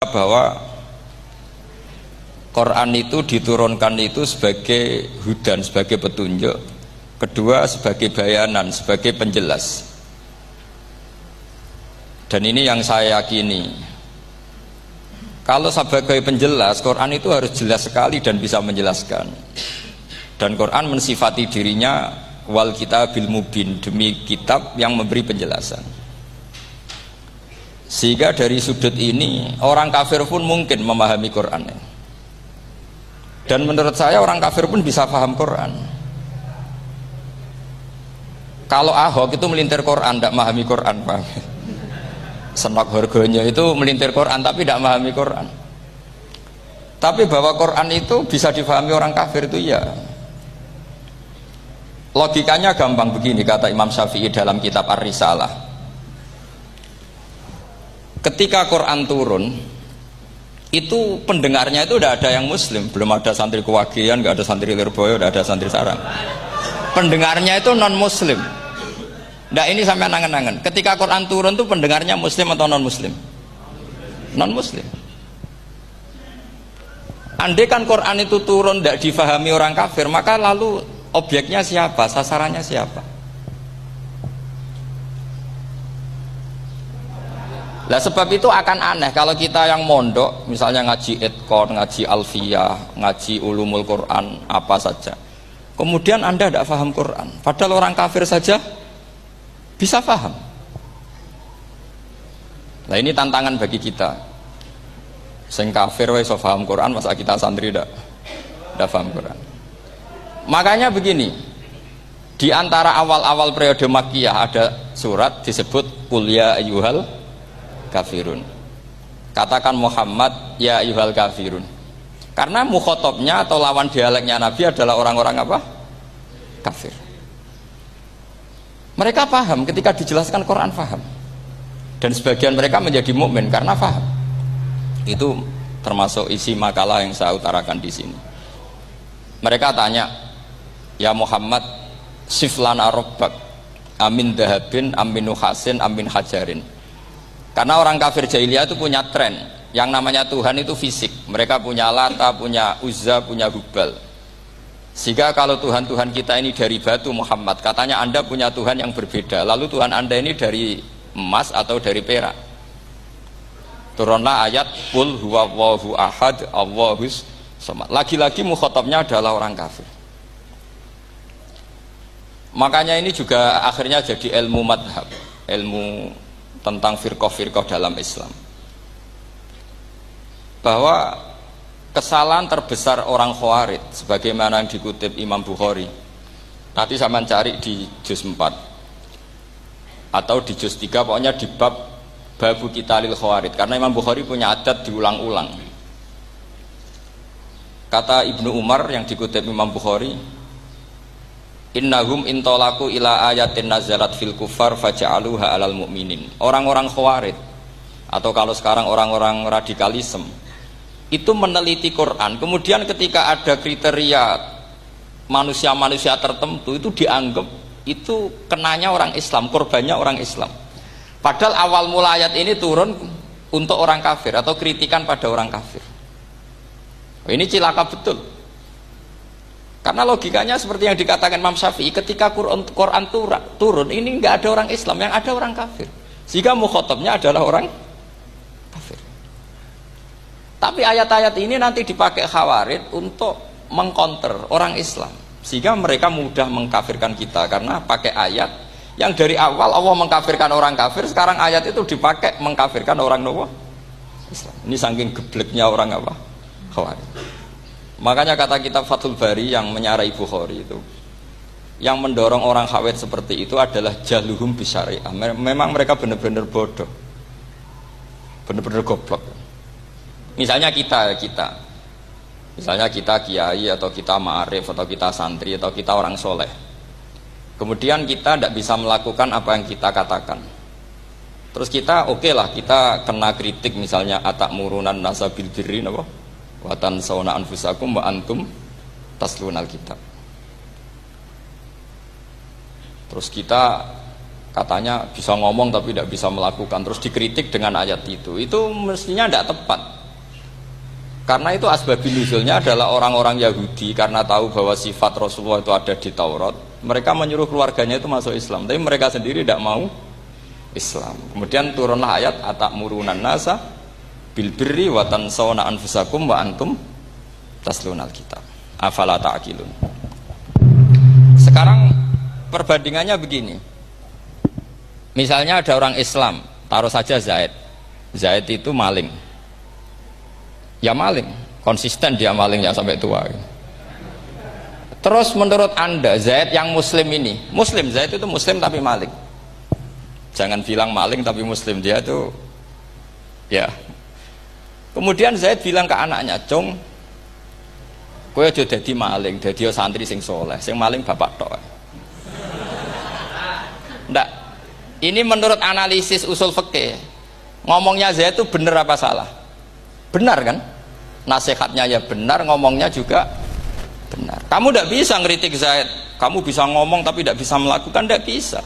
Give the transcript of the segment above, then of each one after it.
bahwa Quran itu diturunkan itu sebagai hudan, sebagai petunjuk. Kedua sebagai bayanan, sebagai penjelas. Dan ini yang saya yakini. Kalau sebagai penjelas, Quran itu harus jelas sekali dan bisa menjelaskan. Dan Quran mensifati dirinya wal kitabil mubin demi kitab yang memberi penjelasan. Sehingga dari sudut ini orang kafir pun mungkin memahami Quran. Dan menurut saya orang kafir pun bisa paham Quran. Kalau Ahok itu melintir Quran, tidak memahami Quran, paham? Senok harganya itu melintir Quran tapi tidak memahami Quran. Tapi bahwa Quran itu bisa difahami orang kafir itu ya. Logikanya gampang begini kata Imam Syafi'i dalam kitab Ar-Risalah ketika Quran turun itu pendengarnya itu udah ada yang muslim. Belum ada santri kewagian nggak ada santri lirboyo udah ada santri sarang. Pendengarnya itu non muslim nah ini sampai nangen-nangen ketika Quran turun tuh pendengarnya muslim atau non muslim non muslim andai kan Quran itu turun tidak difahami orang kafir maka lalu objeknya siapa? Sasarannya siapa Lah sebab itu akan aneh kalau kita yang mondok, misalnya ngaji etkon, ngaji alfiyah, ngaji ulumul Quran, apa saja. Kemudian Anda tidak paham Quran. Padahal orang kafir saja bisa paham. Nah ini tantangan bagi kita. Sing kafir paham Quran, masa kita santri tidak tidak paham Quran. Makanya begini, di antara awal-awal periode Makkiyah ada surat disebut kuliah ayuhal kafirun. Katakan Muhammad ya yuhal kafirun. Karena mukhotobnya atau lawan dialeknya Nabi adalah orang-orang apa? kafir. Mereka paham ketika dijelaskan Quran paham. Dan sebagian mereka menjadi mukmin karena paham. Itu termasuk isi makalah yang saya utarakan di sini. Mereka tanya ya Muhammad siflana robbak amin dahabin amin nuhasin amin hajarin karena orang kafir jahiliyah itu punya tren yang namanya Tuhan itu fisik. Mereka punya Lata, punya Uzza, punya Hubal. Sehingga kalau Tuhan-Tuhan kita ini dari batu Muhammad, katanya Anda punya Tuhan yang berbeda. Lalu Tuhan Anda ini dari emas atau dari perak. Turunlah ayat Qul huwallahu ahad Allahus samad. Lagi-lagi mukhotabnya adalah orang kafir. Makanya ini juga akhirnya jadi ilmu madhab, ilmu tentang firqah-firqah dalam Islam. Bahwa kesalahan terbesar orang khawarid sebagaimana yang dikutip Imam Bukhari nanti saya mencari di juz 4 atau di juz 3 pokoknya di bab babu kita lil khawarid karena Imam Bukhari punya adat diulang-ulang. Kata Ibnu Umar yang dikutip Imam Bukhari Innahum intolaku ila ayatin nazarat fil kufar faja'aluha alal mu'minin. Orang-orang khawarid Atau kalau sekarang orang-orang radikalisme Itu meneliti Quran. Kemudian ketika ada kriteria Manusia-manusia tertentu Itu dianggap Itu kenanya orang Islam Korbannya orang Islam. Padahal awal mula ayat ini turun Untuk orang kafir Atau kritikan pada orang kafir. Ini cilaka betul karena logikanya seperti yang dikatakan Imam Syafi'i, ketika Quran, Quran turun, ini nggak ada orang Islam, yang ada orang kafir. Sehingga mukhotabnya adalah orang kafir. Tapi ayat-ayat ini nanti dipakai khawarid untuk mengkonter orang Islam. Sehingga mereka mudah mengkafirkan kita karena pakai ayat yang dari awal Allah mengkafirkan orang kafir, sekarang ayat itu dipakai mengkafirkan orang Islam. Ini saking gebleknya orang apa? Khawarid. Makanya kata kitab Fathul Bari yang menyarai Bukhari itu yang mendorong orang khawet seperti itu adalah jahluhum bisyariah. Memang mereka benar-benar bodoh. Benar-benar goblok. Misalnya kita, kita. Misalnya kita kiai atau kita ma'arif atau kita santri atau kita orang soleh. Kemudian kita tidak bisa melakukan apa yang kita katakan. Terus kita oke okay lah kita kena kritik misalnya atak murunan nasabil birri apa? Watan sauna anfusakum wa antum taslunal kitab terus kita katanya bisa ngomong tapi tidak bisa melakukan. Terus dikritik dengan ayat itu. Itu mestinya tidak tepat. Karena itu asbabun nuzulnya adalah orang-orang Yahudi karena tahu bahwa sifat Rasulullah itu ada di Taurat. Mereka menyuruh keluarganya itu masuk Islam. Tapi mereka sendiri tidak mau Islam. Kemudian turunlah ayat atak murunan nasa bil birri wa tansawna anfusakum wa antum taslunal kitab afala ta'qilun sekarang perbandingannya begini Misalnya ada orang Islam, taruh saja Zaid. Zaid itu maling. Ya maling, konsisten dia malingnya sampai tua. Terus menurut Anda, Zaid yang muslim ini, muslim, Zaid itu muslim tapi maling. Jangan bilang maling tapi muslim, dia itu ya. Kemudian Zaid bilang ke anaknya, "Cung, kowe aja dadi maling, dadi santri sing soleh, sing maling bapak tok." Ndak, ini menurut analisis usul fikih. Ngomongnya Zaid itu benar apa salah? Benar kan? Nasihatnya ya benar, ngomongnya juga benar. Kamu tidak bisa ngeritik Zaid. Kamu bisa ngomong tapi tidak bisa melakukan, tidak bisa.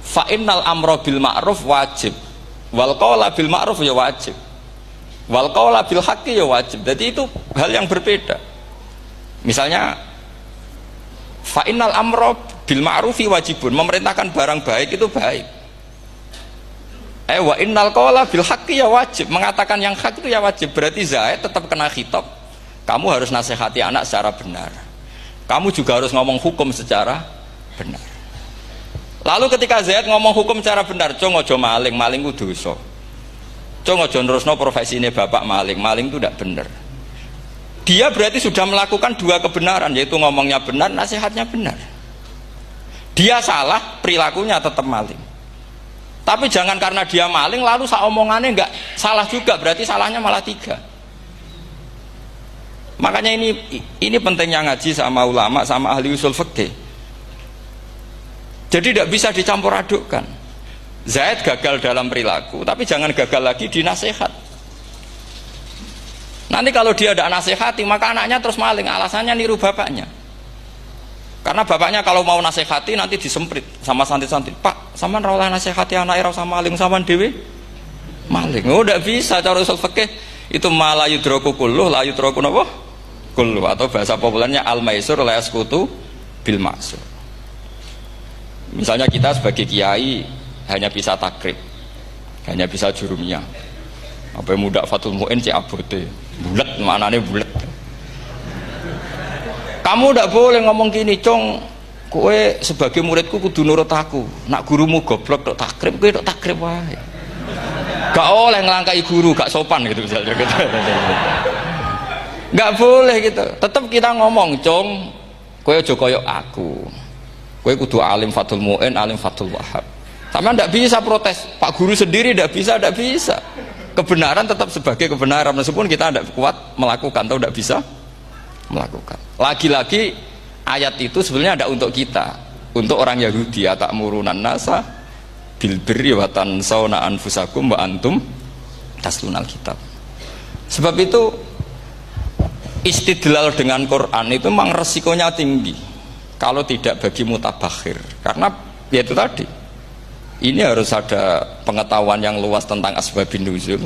Fa'innal amro bil ma'ruf wajib. Wal bil ma'ruf ya wajib. Wal qawla bil haqqi ya wajib. Jadi itu hal yang berbeda. Misalnya fa'innal amro bil ma'rufi wajibun. Memerintahkan barang baik itu baik Eh wa innal bil haqqi ya wajib. Mengatakan yang hak itu ya wajib. Berarti Zaid tetap kena khitab. Kamu harus nasihati anak secara benar. Kamu juga harus ngomong hukum secara benar. Lalu ketika Zaid ngomong hukum secara benar, cung ojo maling, maling dosa. Cung ojo nerusno profesi ini bapak maling, maling itu tidak benar. Dia berarti sudah melakukan dua kebenaran, yaitu ngomongnya benar, nasihatnya benar. Dia salah, perilakunya tetap maling. Tapi jangan karena dia maling lalu sak omongannya nggak salah juga, berarti salahnya malah tiga. Makanya ini ini pentingnya ngaji sama ulama sama ahli usul fikih. Jadi tidak bisa dicampur adukkan. Zaid gagal dalam perilaku, tapi jangan gagal lagi di nasihat. Nanti kalau dia tidak nasihati, maka anaknya terus maling. Alasannya niru bapaknya. Karena bapaknya kalau mau nasihati nanti disemprit sama santri-santri. Pak, sama rawlah nasihati anak era sama maling sama dewi maling. Oh, udah bisa cara usul itu malah yudroku kulluh, la yudroku napa? Kulluh atau bahasa populernya al maisur la yaskutu bil maksur. Misalnya kita sebagai kiai hanya bisa takrib, hanya bisa jurumnya. Apa yang muda fatul muin cek abote, bulat mana nih bulat kamu tidak boleh ngomong gini cong kue sebagai muridku kudu nurut aku. Nak gurumu goblok dok takrib kue dok takrib wae. Gak oleh ngelangkai guru gak sopan gitu misalnya gitu. Gak boleh gitu. Tetap kita ngomong cong kue ojo koyok aku. Kue kudu alim fatul mu'in alim fatul wahab sama ndak bisa protes. Pak guru sendiri ndak bisa ndak bisa. Kebenaran tetap sebagai kebenaran. Meskipun kita tidak kuat melakukan atau tidak bisa melakukan. Lagi-lagi ayat itu sebenarnya ada untuk kita, untuk orang Yahudi ya tak murunan nasa bil birri wa tansawna anfusakum wa antum taslunal kitab. Sebab itu istidlal dengan Quran itu memang resikonya tinggi. Kalau tidak bagi mutabakhir karena ya itu tadi ini harus ada pengetahuan yang luas tentang asbabun nuzul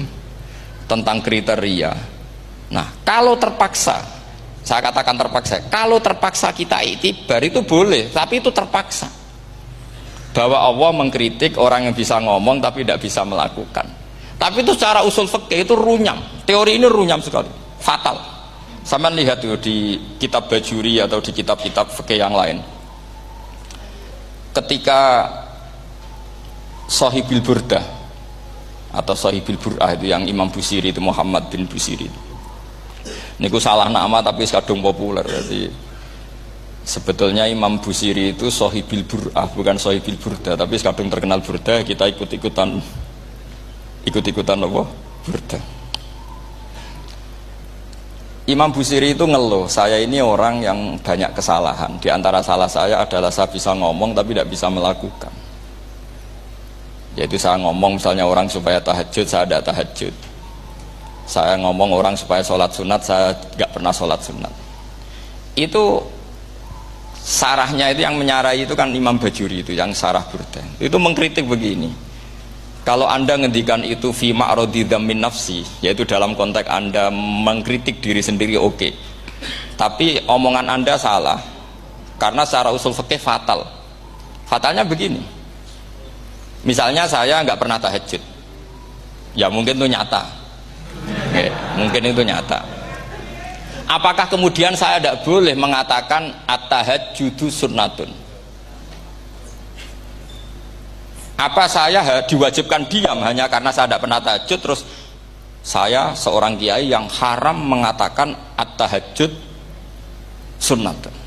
tentang kriteria. Nah kalau terpaksa saya katakan terpaksa kalau terpaksa kita itibar itu boleh tapi itu terpaksa. Bahwa Allah mengkritik orang yang bisa ngomong tapi tidak bisa melakukan. Tapi itu secara usul fikih itu runyam. Teori ini runyam sekali. Fatal. Sama lihat tuh di kitab bajuri atau di kitab-kitab fikih yang lain. Ketika Sohibil Burdah atau Sohibil Bur'ah itu yang Imam Busiri itu Muhammad bin Busiri niku salah nama tapi kadung populer jadi sebetulnya Imam Busiri itu sohibil bur'ah bukan sohibil burda tapi kadung terkenal burda kita ikut-ikutan ikut-ikutan apa? burda Imam Busiri itu ngeluh saya ini orang yang banyak kesalahan. Di antara salah saya adalah saya bisa ngomong tapi tidak bisa melakukan yaitu saya ngomong misalnya orang supaya tahajud saya tidak tahajud. Saya ngomong orang supaya sholat sunat saya nggak pernah sholat sunat. Itu sarahnya itu yang menyarai itu kan Imam Bajuri itu yang sarah burda itu mengkritik begini. Kalau anda ngendikan itu fi ma'rodi min nafsi yaitu dalam konteks anda mengkritik diri sendiri oke. Okay. tapi omongan anda salah karena secara usul fikih fatal. Fatalnya begini misalnya saya nggak pernah tahajud ya mungkin itu nyata. Okay. mungkin itu nyata. Apakah kemudian saya tidak boleh mengatakan at-tahajjudu sunnatun? Apa saya diwajibkan diam hanya karena saya tidak pernah tahajud? Terus saya seorang kiai yang haram mengatakan at-tahajjud sunnatun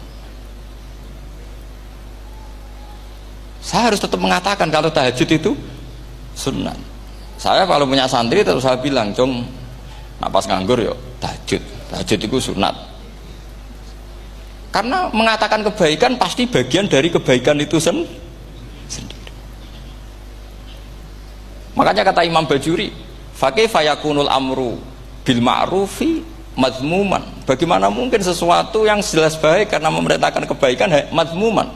saya harus tetap mengatakan kalau tahajud itu sunnah. Saya kalau punya santri terus saya bilang cung napas nganggur yuk tahajud. Tahajud itu sunat karena mengatakan kebaikan pasti bagian dari kebaikan itu sen sendiri. Makanya kata Imam Bajuri fakih fayakunul amru bil ma'rufi mazmuman bagaimana mungkin sesuatu yang jelas baik karena memerintahkan kebaikan mazmuman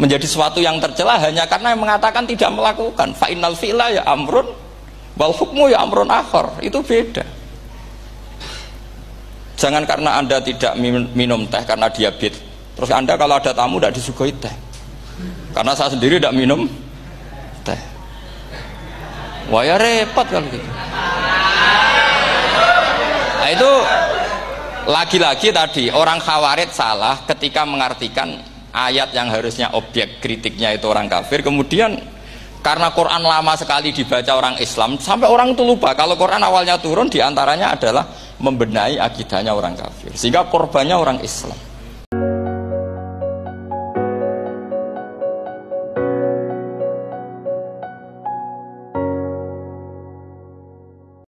menjadi sesuatu yang tercela hanya karena mengatakan tidak melakukan fa innal fi'la ya amrun wal hukmu ya amrun akhar itu beda Jangan karena Anda tidak minum teh karena diabetes. Terus Anda kalau ada tamu tidak disuguhi teh. Karena saya sendiri tidak minum teh. Wah ya repot kalau gitu. Nah itu lagi-lagi tadi orang khawarid salah ketika mengartikan ayat yang harusnya objek kritiknya itu orang kafir. Kemudian karena Quran lama sekali dibaca orang Islam sampai orang itu lupa. Kalau Quran awalnya turun di antaranya adalah membenahi akidahnya orang kafir. Sehingga korbannya orang Islam